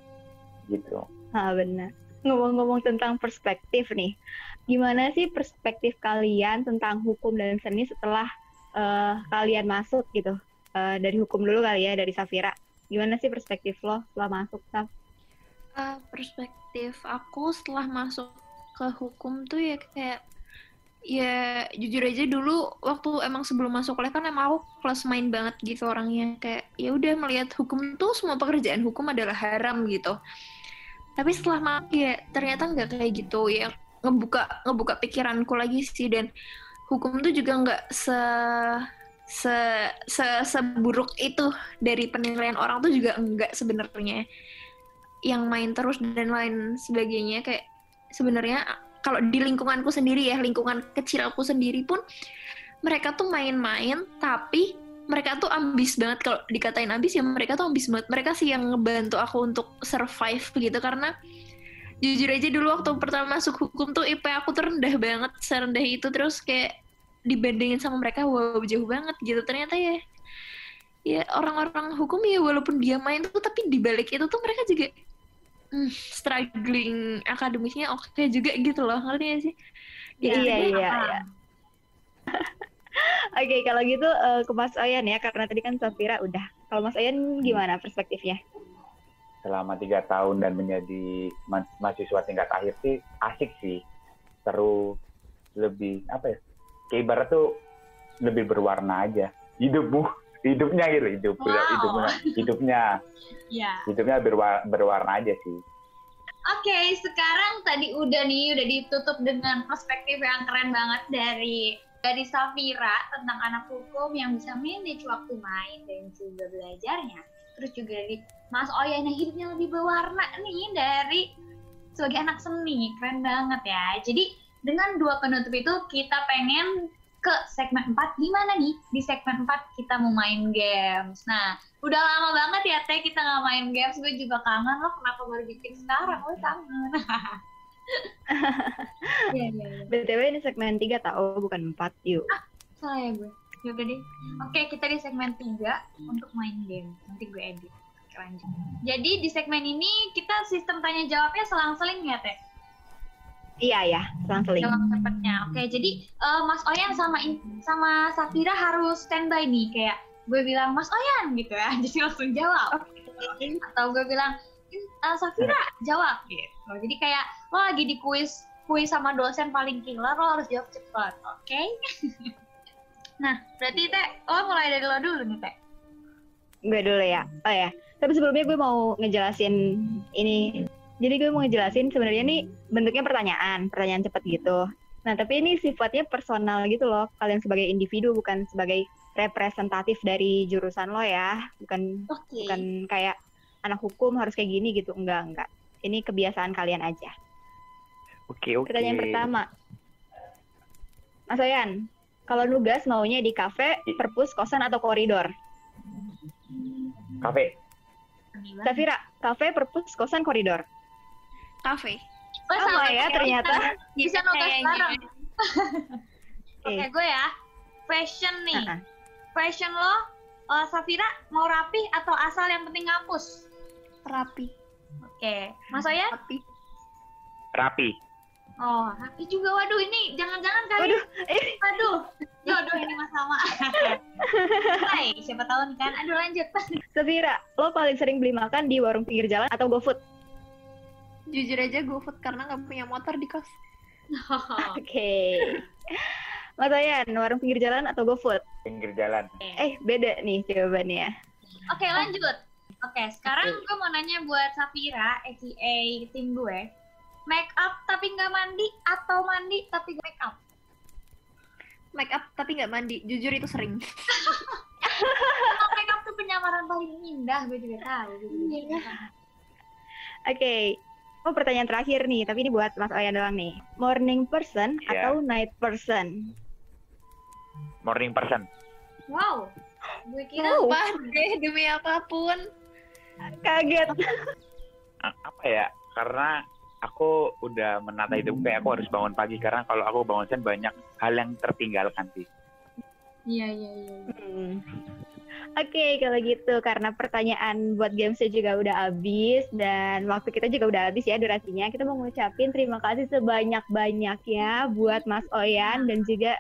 gitu. Ah benar. Ngomong-ngomong tentang perspektif nih, gimana sih perspektif kalian tentang hukum dan seni setelah uh, kalian masuk gitu uh, dari hukum dulu kali ya dari Safira. Gimana sih perspektif lo setelah masuk Saf? Uh, perspektif aku setelah masuk ke hukum tuh ya kayak ya jujur aja dulu waktu emang sebelum masuk kuliah kan emang aku kelas main banget gitu orangnya. Kayak ya udah melihat hukum tuh semua pekerjaan hukum adalah haram gitu. Tapi setelah masuk ya ternyata nggak kayak gitu. Ya ngebuka ngebuka pikiranku lagi sih. Dan hukum tuh juga nggak se se se seburuk itu. Dari penilaian orang tuh juga enggak sebenarnya. Yang main terus dan lain sebagainya. Kayak sebenarnya kalau di lingkunganku sendiri ya lingkungan kecil aku sendiri pun mereka tuh main-main tapi mereka tuh ambis banget. Kalau dikatain ambis ya mereka tuh ambis banget. Mereka sih yang ngebantu aku untuk survive gitu karena jujur aja dulu waktu pertama masuk hukum tuh IP aku tuh rendah banget serendah itu. Terus kayak dibandingin sama mereka wow jauh banget gitu. Ternyata ya ya orang-orang hukum ya walaupun dia main tuh tapi dibalik itu tuh mereka juga hmm, struggling akademisnya oke okay juga gitu loh ngerti gak sih ya, iya iya iya Oke, okay, kalau gitu uh, ke Mas Oyan ya, karena tadi kan Safira udah. Kalau Mas Oyan gimana perspektifnya? Selama tiga tahun dan menjadi ma mahasiswa tingkat akhir sih asik sih, seru, lebih apa ya? Kayak ibarat tuh lebih berwarna aja hidupmu hidupnya gitu hidup wow. hidupnya hidupnya yeah. hidupnya berwarna, berwarna aja sih Oke, okay, sekarang tadi udah nih udah ditutup dengan perspektif yang keren banget dari dari Safira tentang anak hukum yang bisa manage waktu main dan juga belajarnya. Terus juga dari Mas Oya yang hidupnya lebih berwarna nih dari sebagai anak seni. Keren banget ya. Jadi dengan dua penutup itu kita pengen ke segmen 4 gimana nih? Di segmen 4 kita mau main games. Nah udah lama banget ya teh kita nggak main games. Gue juga kangen loh kenapa baru bikin sekarang? Gue kangen. Ya, ya, ya. btw ini segmen 3 tau? Bukan 4 yuk. Ah, salah ya gue. Ya udah deh. Oke kita di segmen 3 untuk main game. Nanti gue edit. Lanjut. Jadi di segmen ini kita sistem tanya jawabnya selang-seling ya teh Iya ya, selang-seling. Cepatnya. Oke, jadi uh, Mas Oyan sama sama Safira harus standby nih kayak gue bilang Mas Oyan gitu ya, jadi langsung jawab. Okay. Atau gue bilang uh, Safira jawab gitu. Jadi kayak lo lagi di kuis kuis sama dosen paling killer lo harus jawab cepat, oke? Okay? nah, berarti teh lo mulai dari lo dulu nih teh. Gue dulu ya. Oh ya. Tapi sebelumnya gue mau ngejelasin ini jadi gue mau ngejelasin sebenarnya ini bentuknya pertanyaan, pertanyaan cepat gitu. Nah, tapi ini sifatnya personal gitu loh. Kalian sebagai individu bukan sebagai representatif dari jurusan lo ya. Bukan okay. bukan kayak anak hukum harus kayak gini gitu. Enggak, enggak. Ini kebiasaan kalian aja. Oke, okay, oke. Okay. Pertanyaan pertama. Mas Oyan, kalau nugas maunya di kafe, perpus, kosan atau koridor? Kafe. Safira, kafe, perpus, kosan, koridor kafe. Oh, sama ya ternyata. Bisa nugas bareng. Oke, gue ya. Fashion nih. Uh -huh. Fashion lo, uh, Safira mau rapi atau asal yang penting ngapus? Rapi. Oke, Mas Oya? Rapi. Rapi. Oh, rapi juga. Waduh, ini jangan-jangan kali. Waduh, eh. Waduh, jodoh ini mas sama. Hai, siapa tahu nih kan. Aduh, lanjut. Safira, lo paling sering beli makan di warung pinggir jalan atau GoFood? Jujur aja GoFood karena nggak punya motor di kos. Oke. Okay. Mas Ayan, warung pinggir jalan atau GoFood? Pinggir jalan. Eh, beda nih jawabannya. Oke, okay, lanjut. Oke, okay, sekarang okay. gue mau nanya buat Safira, aka tim gue. Make up tapi nggak mandi atau mandi tapi make up? Make up tapi nggak mandi, jujur itu sering. make up tuh punya orang paling indah gue juga tahu iya. oke okay. Oh pertanyaan terakhir nih, tapi ini buat Mas Oyan doang nih. Morning person yeah. atau night person? Morning person. Wow, gue kira oh. apa deh demi apa pun. Kaget. apa ya? Karena aku udah menata hidup kayak aku harus bangun pagi karena kalau aku bangun siang banyak hal yang tertinggalkan sih. Iya iya iya. Hmm. Oke, okay, kalau gitu karena pertanyaan buat gamesnya juga udah habis dan waktu kita juga udah habis ya durasinya. Kita mau ngucapin terima kasih sebanyak-banyaknya buat Mas Oyan dan juga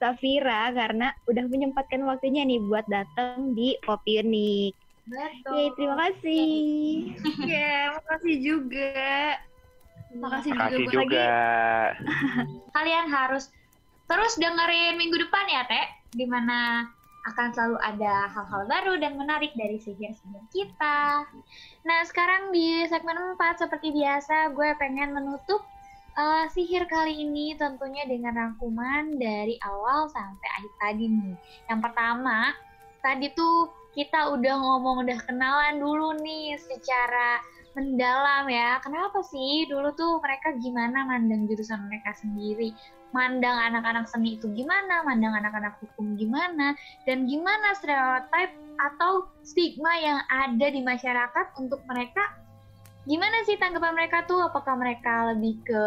Safira karena udah menyempatkan waktunya nih buat datang di Kopi Unik. Betul. Oke, terima kasih. Iya, makasih juga. Makasih, makasih juga, juga. Kalian harus terus dengerin minggu depan ya, Teh. Di mana akan selalu ada hal-hal baru dan menarik dari sihir-sihir kita. Nah, sekarang di segmen 4 seperti biasa, gue pengen menutup uh, sihir kali ini tentunya dengan rangkuman dari awal sampai akhir tadi nih. Yang pertama, tadi tuh kita udah ngomong, udah kenalan dulu nih secara mendalam ya. Kenapa sih dulu tuh mereka gimana mandang jurusan mereka sendiri? mandang anak-anak seni itu gimana, mandang anak-anak hukum gimana, dan gimana stereotip atau stigma yang ada di masyarakat untuk mereka. Gimana sih tanggapan mereka tuh? Apakah mereka lebih ke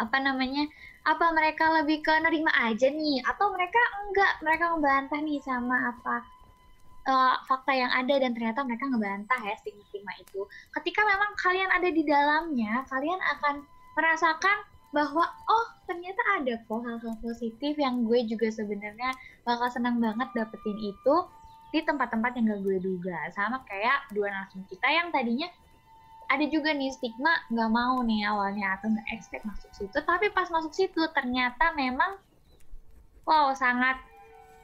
apa namanya? Apa mereka lebih ke nerima aja nih? Atau mereka enggak? Mereka membantah nih sama apa uh, fakta yang ada dan ternyata mereka ngebantah ya stigma-stigma itu. Ketika memang kalian ada di dalamnya, kalian akan merasakan bahwa oh ternyata ada kok hal-hal positif yang gue juga sebenarnya bakal senang banget dapetin itu di tempat-tempat yang gak gue duga sama kayak dua narasumber kita yang tadinya ada juga nih stigma nggak mau nih awalnya atau nggak expect masuk situ tapi pas masuk situ ternyata memang wow sangat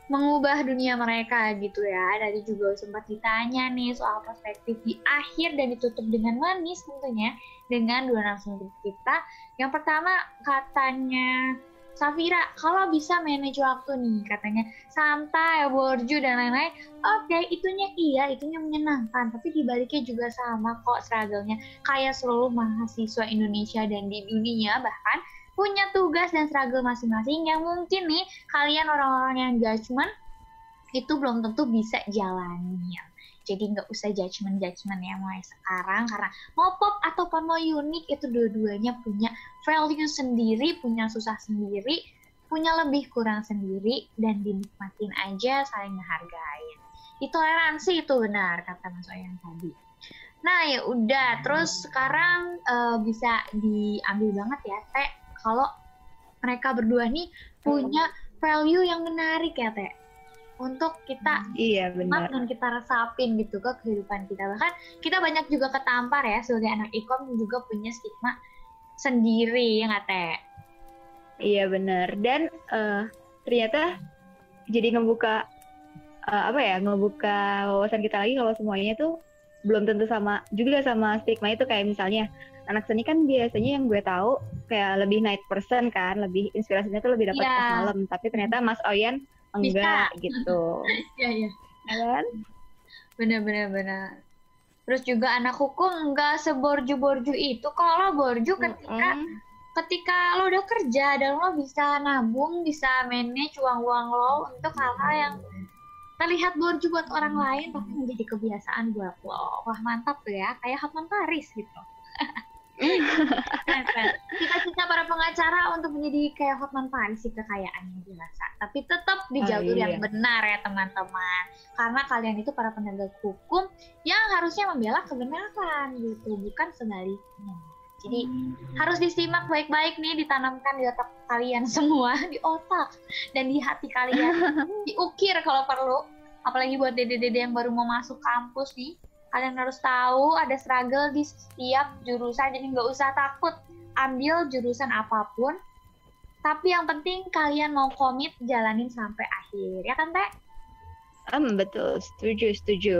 mengubah dunia mereka gitu ya. Dari juga sempat ditanya nih soal perspektif di akhir dan ditutup dengan manis tentunya dengan dua narasumber kita. Yang pertama katanya Safira, kalau bisa manage waktu nih, katanya santai, borju dan lain-lain. Oke, okay, itunya iya, itunya menyenangkan. Tapi dibaliknya juga sama kok struggle-nya. Kayak seluruh mahasiswa Indonesia dan di dunia bahkan punya tugas dan struggle masing-masing yang mungkin nih kalian orang-orang yang judgement itu belum tentu bisa jalani. Jadi nggak usah judgement-judgement ya mulai sekarang karena mau pop ataupun mau unik itu dua-duanya punya value sendiri, punya susah sendiri, punya lebih kurang sendiri dan dinikmatin aja saling menghargai. Ditoleransi itu benar kata Mas Oyan tadi. Nah ya udah, terus sekarang uh, bisa diambil banget ya teh kalau mereka berdua nih punya value yang menarik ya teh. Untuk kita iya benar. dan kita resapin gitu ke kehidupan kita. Bahkan kita banyak juga ketampar ya sebagai anak ikom juga punya stigma sendiri ya nggak teh? Iya benar. Dan uh, ternyata jadi ngebuka uh, apa ya ngebuka wawasan kita lagi kalau semuanya tuh belum tentu sama juga sama stigma itu. Kayak misalnya anak seni kan biasanya yang gue tahu kayak lebih night person kan, lebih inspirasinya tuh lebih dapat yeah. pas malam. Tapi ternyata Mas Oyan enggak Bisa. gitu. Iya iya. Ya kan? Bener bener bener. Terus juga anak hukum enggak seborju-borju itu. Kalau borju ketika mm -hmm. ketika lo udah kerja dan lo bisa nabung, bisa manage uang-uang lo untuk hal-hal yang terlihat borju buat orang lain tapi menjadi kebiasaan buat lo. Wah mantap tuh ya, kayak Hotman Paris gitu. Cita-cita para pengacara untuk menjadi kayak Hotman Paris sih kekayaannya dirasa. Tapi tetap di jalur oh, iya. yang benar ya teman-teman. Karena kalian itu para penegak hukum yang harusnya membela kebenaran gitu, bukan sebaliknya. Jadi hmm. harus disimak baik-baik nih, ditanamkan di otak kalian semua, di otak dan di hati kalian, diukir kalau perlu. Apalagi buat dede-dede yang baru mau masuk kampus nih, kalian harus tahu ada struggle di setiap jurusan jadi nggak usah takut. Ambil jurusan apa pun tapi yang penting kalian mau komit jalanin sampai akhir. Ya kan teh? Um, betul. Setuju setuju.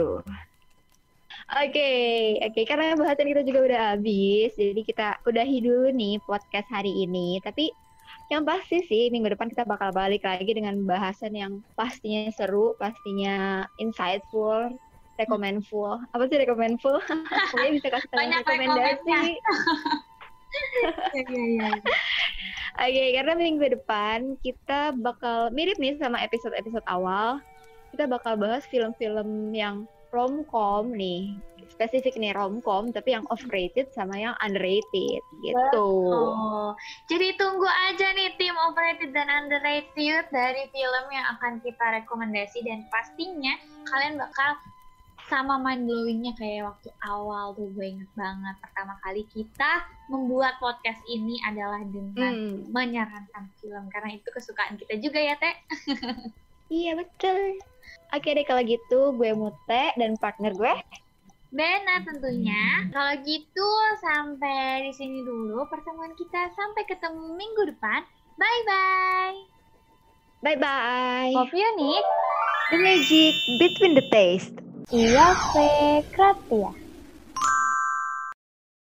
Oke, okay, oke. Okay. karena bahasan kita juga udah habis, jadi kita udahi dulu nih podcast hari ini. Tapi yang pasti sih minggu depan kita bakal balik lagi dengan bahasan yang pastinya seru, pastinya insightful, recommendful. Apa sih recommendful? Pokoknya bisa kasih rekomendasi. Iya, iya, iya. Oke, okay, karena minggu depan kita bakal mirip nih sama episode-episode awal. Kita bakal bahas film-film yang romcom nih spesifik nih romcom tapi yang overrated sama yang underrated gitu. Oh, jadi tunggu aja nih tim overrated dan underrated dari film yang akan kita rekomendasi dan pastinya kalian bakal sama mind blowingnya kayak waktu awal tuh gue inget banget pertama kali kita membuat podcast ini adalah dengan hmm. menyarankan film karena itu kesukaan kita juga ya teh iya betul oke deh kalau gitu gue Mute dan partner gue Bena tentunya. Kalau gitu sampai di sini dulu pertemuan kita. Sampai ketemu minggu depan. Bye bye. Bye bye. Hope unique. The magic between the taste. Y yo soy Katia.